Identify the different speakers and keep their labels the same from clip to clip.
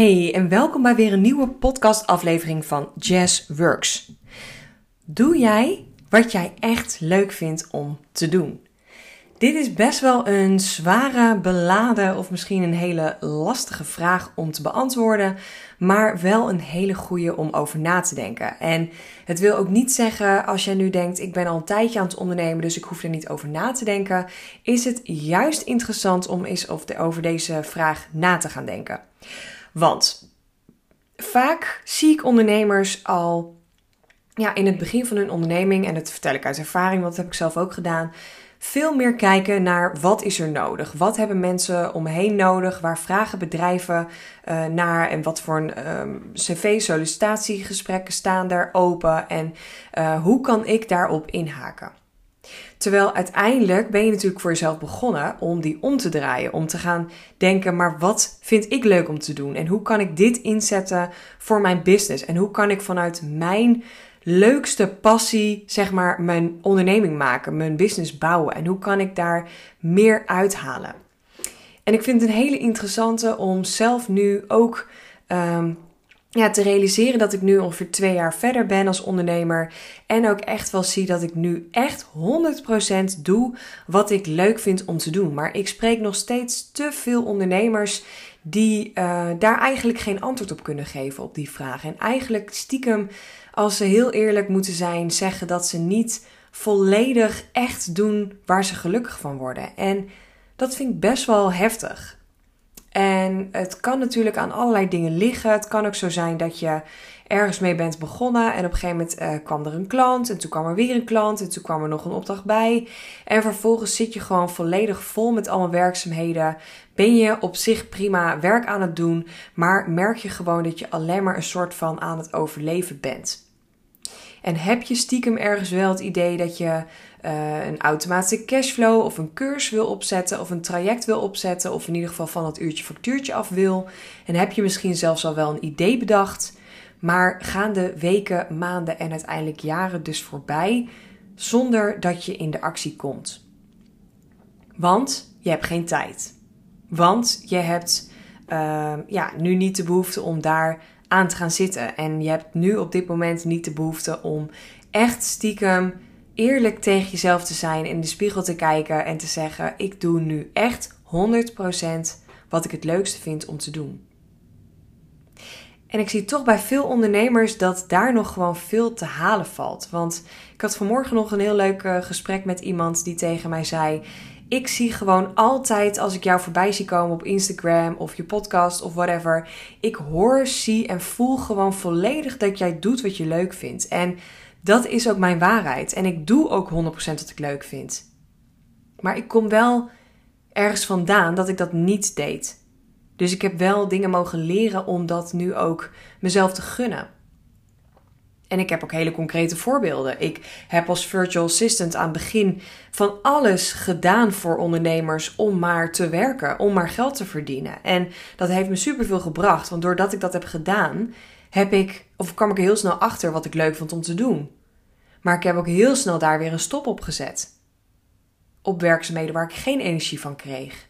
Speaker 1: Hey en welkom bij weer een nieuwe podcastaflevering van Jazz Works. Doe jij wat jij echt leuk vindt om te doen? Dit is best wel een zware, beladen of misschien een hele lastige vraag om te beantwoorden, maar wel een hele goede om over na te denken. En het wil ook niet zeggen als jij nu denkt: ik ben al een tijdje aan het ondernemen, dus ik hoef er niet over na te denken. Is het juist interessant om eens over deze vraag na te gaan denken? Want vaak zie ik ondernemers al ja, in het begin van hun onderneming, en dat vertel ik uit ervaring, want dat heb ik zelf ook gedaan, veel meer kijken naar wat is er nodig. Wat hebben mensen om me heen nodig? Waar vragen bedrijven uh, naar? En wat voor een um, cv-sollicitatiegesprekken staan daar open? En uh, hoe kan ik daarop inhaken? Terwijl uiteindelijk ben je natuurlijk voor jezelf begonnen om die om te draaien. Om te gaan denken, maar wat vind ik leuk om te doen? En hoe kan ik dit inzetten voor mijn business? En hoe kan ik vanuit mijn leukste passie, zeg maar, mijn onderneming maken, mijn business bouwen? En hoe kan ik daar meer uithalen? En ik vind het een hele interessante om zelf nu ook um, ja, te realiseren dat ik nu ongeveer twee jaar verder ben als ondernemer. En ook echt wel zie dat ik nu echt 100% doe wat ik leuk vind om te doen. Maar ik spreek nog steeds te veel ondernemers die uh, daar eigenlijk geen antwoord op kunnen geven op die vraag. En eigenlijk stiekem, als ze heel eerlijk moeten zijn, zeggen dat ze niet volledig echt doen waar ze gelukkig van worden. En dat vind ik best wel heftig. En het kan natuurlijk aan allerlei dingen liggen. Het kan ook zo zijn dat je ergens mee bent begonnen en op een gegeven moment uh, kwam er een klant en toen kwam er weer een klant en toen kwam er nog een opdracht bij. En vervolgens zit je gewoon volledig vol met allemaal werkzaamheden. Ben je op zich prima werk aan het doen, maar merk je gewoon dat je alleen maar een soort van aan het overleven bent. En heb je stiekem ergens wel het idee dat je uh, een automatische cashflow of een cursus wil opzetten of een traject wil opzetten of in ieder geval van dat uurtje factuurtje af wil. En heb je misschien zelfs al wel een idee bedacht, maar gaan de weken, maanden en uiteindelijk jaren dus voorbij zonder dat je in de actie komt. Want je hebt geen tijd. Want je hebt uh, ja, nu niet de behoefte om daar aan te gaan zitten. En je hebt nu op dit moment niet de behoefte om echt stiekem eerlijk tegen jezelf te zijn, in de spiegel te kijken en te zeggen: Ik doe nu echt 100% wat ik het leukste vind om te doen. En ik zie toch bij veel ondernemers dat daar nog gewoon veel te halen valt. Want ik had vanmorgen nog een heel leuk eh, gesprek met iemand die tegen mij zei: Ik zie gewoon altijd als ik jou voorbij zie komen op Instagram of je podcast of whatever. Ik hoor, zie en voel gewoon volledig dat jij doet wat je leuk vindt. En dat is ook mijn waarheid. En ik doe ook 100% wat ik leuk vind. Maar ik kom wel ergens vandaan dat ik dat niet deed. Dus ik heb wel dingen mogen leren om dat nu ook mezelf te gunnen. En ik heb ook hele concrete voorbeelden. Ik heb als virtual assistant aan het begin van alles gedaan voor ondernemers om maar te werken, om maar geld te verdienen. En dat heeft me superveel gebracht, want doordat ik dat heb gedaan, heb ik, of kwam ik er heel snel achter wat ik leuk vond om te doen. Maar ik heb ook heel snel daar weer een stop op gezet. Op werkzaamheden waar ik geen energie van kreeg.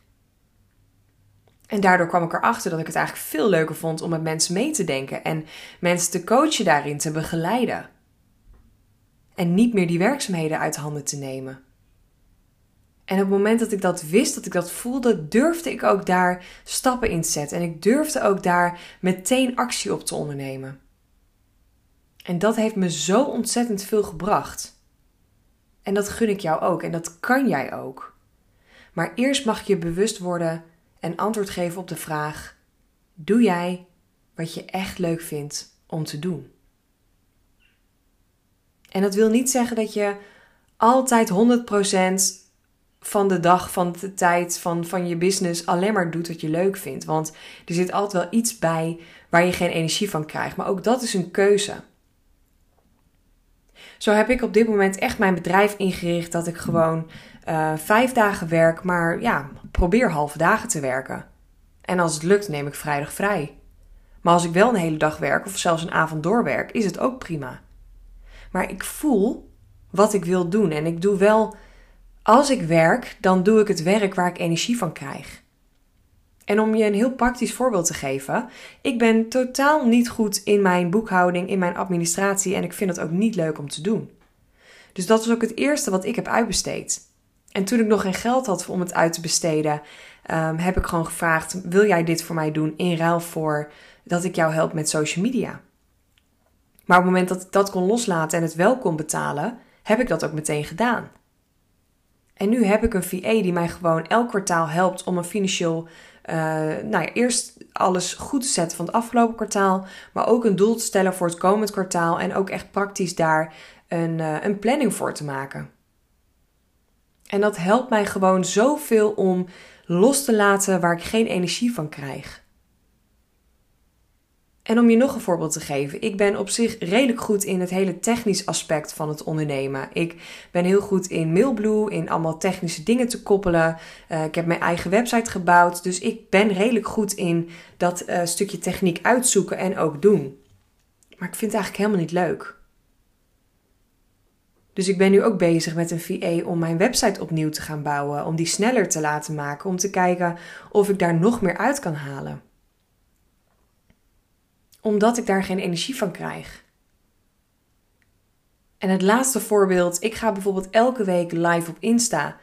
Speaker 1: En daardoor kwam ik erachter dat ik het eigenlijk veel leuker vond om met mensen mee te denken en mensen te coachen daarin, te begeleiden. En niet meer die werkzaamheden uit handen te nemen. En op het moment dat ik dat wist, dat ik dat voelde, durfde ik ook daar stappen in te zetten. En ik durfde ook daar meteen actie op te ondernemen. En dat heeft me zo ontzettend veel gebracht. En dat gun ik jou ook en dat kan jij ook. Maar eerst mag je bewust worden en antwoord geven op de vraag: Doe jij wat je echt leuk vindt om te doen? En dat wil niet zeggen dat je altijd 100% van de dag, van de tijd, van, van je business alleen maar doet wat je leuk vindt. Want er zit altijd wel iets bij waar je geen energie van krijgt. Maar ook dat is een keuze. Zo heb ik op dit moment echt mijn bedrijf ingericht dat ik gewoon uh, vijf dagen werk, maar ja, probeer halve dagen te werken. En als het lukt, neem ik vrijdag vrij. Maar als ik wel een hele dag werk of zelfs een avond doorwerk, is het ook prima. Maar ik voel wat ik wil doen en ik doe wel als ik werk, dan doe ik het werk waar ik energie van krijg. En om je een heel praktisch voorbeeld te geven, ik ben totaal niet goed in mijn boekhouding, in mijn administratie en ik vind het ook niet leuk om te doen. Dus dat was ook het eerste wat ik heb uitbesteed. En toen ik nog geen geld had om het uit te besteden, um, heb ik gewoon gevraagd: wil jij dit voor mij doen in ruil voor dat ik jou help met social media? Maar op het moment dat ik dat kon loslaten en het wel kon betalen, heb ik dat ook meteen gedaan. En nu heb ik een VA die mij gewoon elk kwartaal helpt om een financieel, uh, nou ja, eerst alles goed te zetten van het afgelopen kwartaal, maar ook een doel te stellen voor het komend kwartaal en ook echt praktisch daar een, uh, een planning voor te maken. En dat helpt mij gewoon zoveel om los te laten waar ik geen energie van krijg. En om je nog een voorbeeld te geven, ik ben op zich redelijk goed in het hele technisch aspect van het ondernemen. Ik ben heel goed in Mailblue, in allemaal technische dingen te koppelen. Uh, ik heb mijn eigen website gebouwd, dus ik ben redelijk goed in dat uh, stukje techniek uitzoeken en ook doen. Maar ik vind het eigenlijk helemaal niet leuk. Dus ik ben nu ook bezig met een VA om mijn website opnieuw te gaan bouwen, om die sneller te laten maken, om te kijken of ik daar nog meer uit kan halen. Omdat ik daar geen energie van krijg. En het laatste voorbeeld, ik ga bijvoorbeeld elke week live op Insta.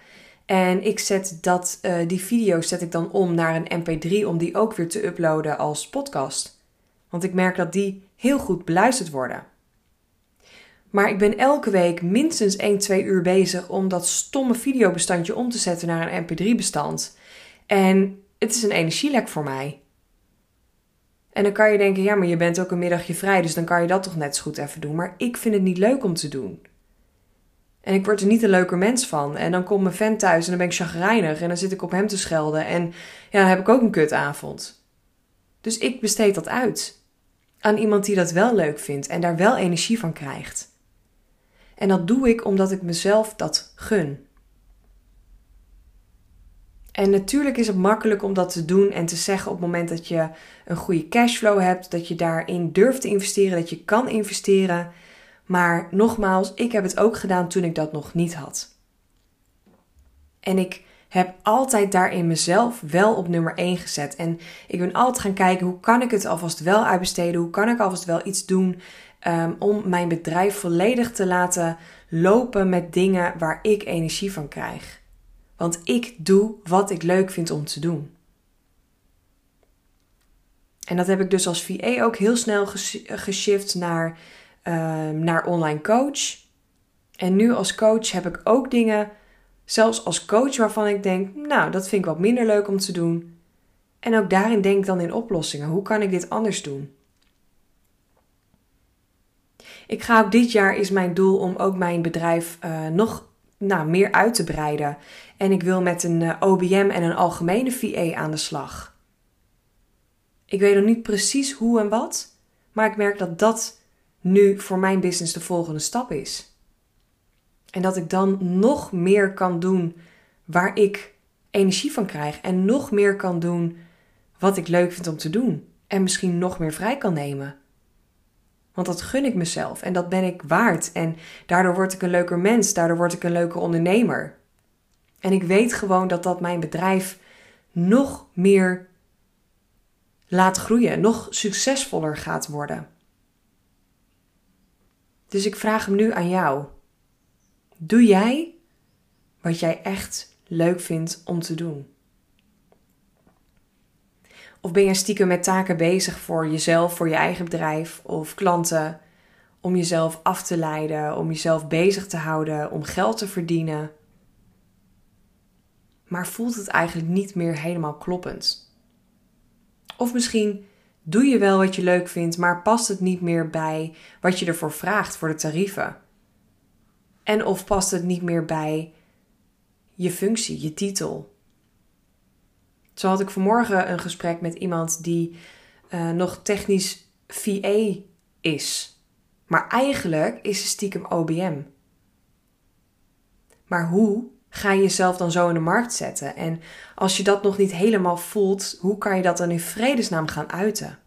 Speaker 1: En ik zet dat, uh, die video's zet ik dan om naar een mp3 om die ook weer te uploaden als podcast. Want ik merk dat die heel goed beluisterd worden. Maar ik ben elke week minstens 1, 2 uur bezig om dat stomme videobestandje om te zetten naar een mp3-bestand. En het is een energielek voor mij. En dan kan je denken, ja, maar je bent ook een middagje vrij, dus dan kan je dat toch net zo goed even doen. Maar ik vind het niet leuk om te doen. En ik word er niet een leuker mens van. En dan komt mijn vent thuis en dan ben ik chagrijnig en dan zit ik op hem te schelden. En ja, dan heb ik ook een kutavond. Dus ik besteed dat uit. Aan iemand die dat wel leuk vindt en daar wel energie van krijgt. En dat doe ik omdat ik mezelf dat gun. En natuurlijk is het makkelijk om dat te doen en te zeggen op het moment dat je een goede cashflow hebt, dat je daarin durft te investeren, dat je kan investeren. Maar nogmaals, ik heb het ook gedaan toen ik dat nog niet had. En ik heb altijd daarin mezelf wel op nummer 1 gezet. En ik ben altijd gaan kijken hoe kan ik het alvast wel uitbesteden, hoe kan ik alvast wel iets doen um, om mijn bedrijf volledig te laten lopen met dingen waar ik energie van krijg. Want ik doe wat ik leuk vind om te doen. En dat heb ik dus als VA ook heel snel geshift naar, uh, naar online coach. En nu als coach heb ik ook dingen, zelfs als coach, waarvan ik denk, nou, dat vind ik wat minder leuk om te doen. En ook daarin denk ik dan in oplossingen. Hoe kan ik dit anders doen? Ik ga ook dit jaar is mijn doel om ook mijn bedrijf uh, nog nou, meer uit te breiden. En ik wil met een eh, OBM en een algemene VA aan de slag. Ik weet nog niet precies hoe en wat, maar ik merk dat dat nu voor mijn business de volgende stap is. En dat ik dan nog meer kan doen waar ik energie van krijg en nog meer kan doen wat ik leuk vind om te doen en misschien nog meer vrij kan nemen. Want dat gun ik mezelf en dat ben ik waard. En daardoor word ik een leuker mens, daardoor word ik een leuker ondernemer. En ik weet gewoon dat dat mijn bedrijf nog meer laat groeien, nog succesvoller gaat worden. Dus ik vraag hem nu aan jou. Doe jij wat jij echt leuk vindt om te doen? Of ben je stiekem met taken bezig voor jezelf, voor je eigen bedrijf of klanten, om jezelf af te leiden, om jezelf bezig te houden, om geld te verdienen? Maar voelt het eigenlijk niet meer helemaal kloppend? Of misschien doe je wel wat je leuk vindt, maar past het niet meer bij wat je ervoor vraagt voor de tarieven? En of past het niet meer bij je functie, je titel, zo had ik vanmorgen een gesprek met iemand die uh, nog technisch VA is. Maar eigenlijk is ze stiekem OBM. Maar hoe ga je jezelf dan zo in de markt zetten? En als je dat nog niet helemaal voelt, hoe kan je dat dan in vredesnaam gaan uiten?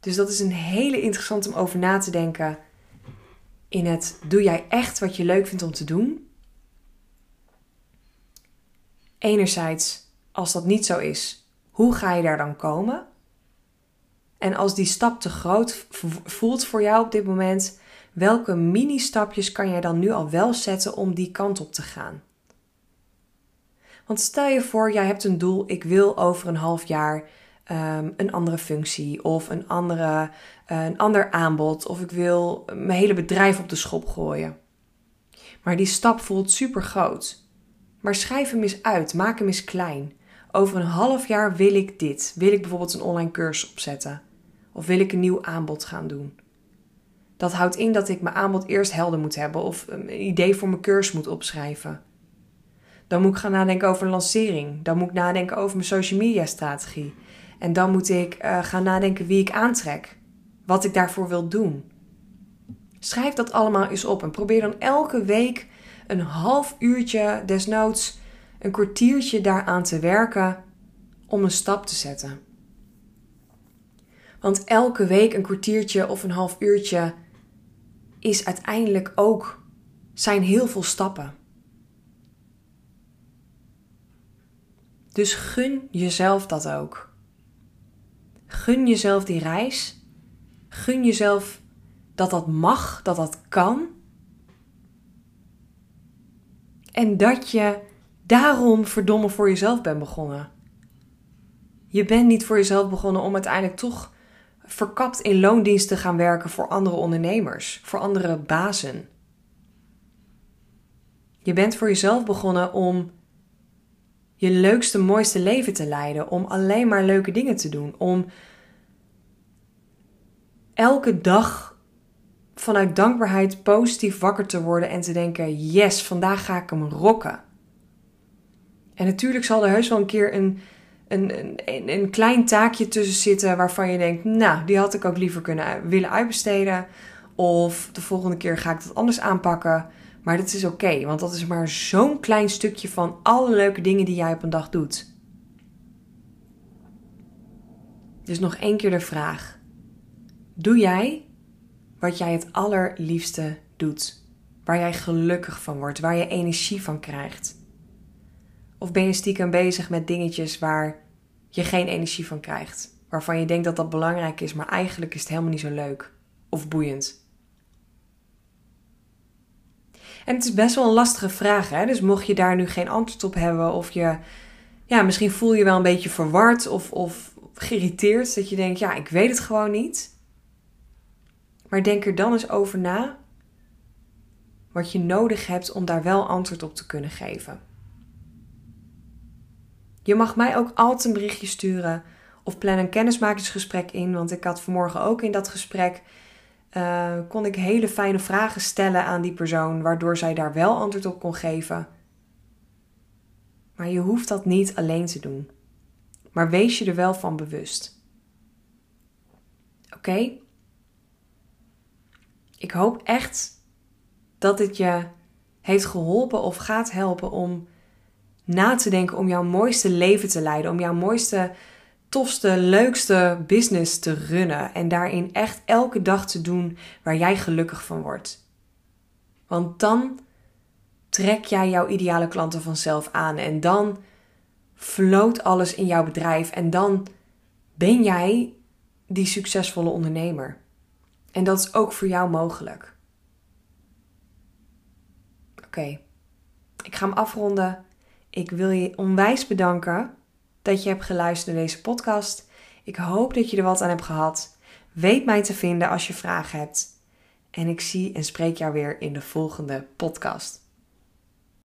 Speaker 1: Dus dat is een hele interessant om over na te denken. In het doe jij echt wat je leuk vindt om te doen? Enerzijds, als dat niet zo is, hoe ga je daar dan komen? En als die stap te groot voelt voor jou op dit moment, welke mini-stapjes kan jij dan nu al wel zetten om die kant op te gaan? Want stel je voor, jij hebt een doel, ik wil over een half jaar um, een andere functie of een, andere, uh, een ander aanbod of ik wil mijn hele bedrijf op de schop gooien. Maar die stap voelt super groot. Maar schrijf hem eens uit, maak hem eens klein. Over een half jaar wil ik dit. Wil ik bijvoorbeeld een online cursus opzetten? Of wil ik een nieuw aanbod gaan doen? Dat houdt in dat ik mijn aanbod eerst helder moet hebben of een idee voor mijn cursus moet opschrijven. Dan moet ik gaan nadenken over een lancering. Dan moet ik nadenken over mijn social media strategie. En dan moet ik uh, gaan nadenken wie ik aantrek. Wat ik daarvoor wil doen. Schrijf dat allemaal eens op en probeer dan elke week een half uurtje, desnoods een kwartiertje daaraan te werken om een stap te zetten. Want elke week een kwartiertje of een half uurtje is uiteindelijk ook zijn heel veel stappen. Dus gun jezelf dat ook. Gun jezelf die reis. Gun jezelf dat dat mag, dat dat kan. En dat je daarom verdomme voor jezelf bent begonnen. Je bent niet voor jezelf begonnen om uiteindelijk toch verkapt in loondienst te gaan werken voor andere ondernemers, voor andere bazen. Je bent voor jezelf begonnen om je leukste, mooiste leven te leiden, om alleen maar leuke dingen te doen, om elke dag vanuit dankbaarheid positief wakker te worden en te denken: yes, vandaag ga ik hem rocken. En natuurlijk zal er heus wel een keer een, een, een, een klein taakje tussen zitten waarvan je denkt: nou, die had ik ook liever kunnen willen uitbesteden. Of de volgende keer ga ik dat anders aanpakken. Maar dat is oké, want dat is maar zo'n klein stukje van alle leuke dingen die jij op een dag doet. Dus nog één keer de vraag: Doe jij wat jij het allerliefste doet? Waar jij gelukkig van wordt, waar je energie van krijgt? Of ben je stiekem bezig met dingetjes waar je geen energie van krijgt? Waarvan je denkt dat dat belangrijk is, maar eigenlijk is het helemaal niet zo leuk of boeiend. En het is best wel een lastige vraag, hè? dus mocht je daar nu geen antwoord op hebben of je, ja, misschien voel je wel een beetje verward of, of geïrriteerd, dat je denkt, ja, ik weet het gewoon niet. Maar denk er dan eens over na wat je nodig hebt om daar wel antwoord op te kunnen geven. Je mag mij ook altijd een berichtje sturen of plan een kennismakingsgesprek in, want ik had vanmorgen ook in dat gesprek uh, kon ik hele fijne vragen stellen aan die persoon, waardoor zij daar wel antwoord op kon geven. Maar je hoeft dat niet alleen te doen. Maar wees je er wel van bewust. Oké? Ik hoop echt dat het je heeft geholpen of gaat helpen om na te denken om jouw mooiste leven te leiden, om jouw mooiste tofste, leukste business te runnen en daarin echt elke dag te doen waar jij gelukkig van wordt. Want dan trek jij jouw ideale klanten vanzelf aan en dan floot alles in jouw bedrijf en dan ben jij die succesvolle ondernemer. En dat is ook voor jou mogelijk. Oké, ik ga hem afronden. Ik wil je onwijs bedanken dat je hebt geluisterd naar deze podcast. Ik hoop dat je er wat aan hebt gehad. Weet mij te vinden als je vragen hebt. En ik zie en spreek jou weer in de volgende podcast.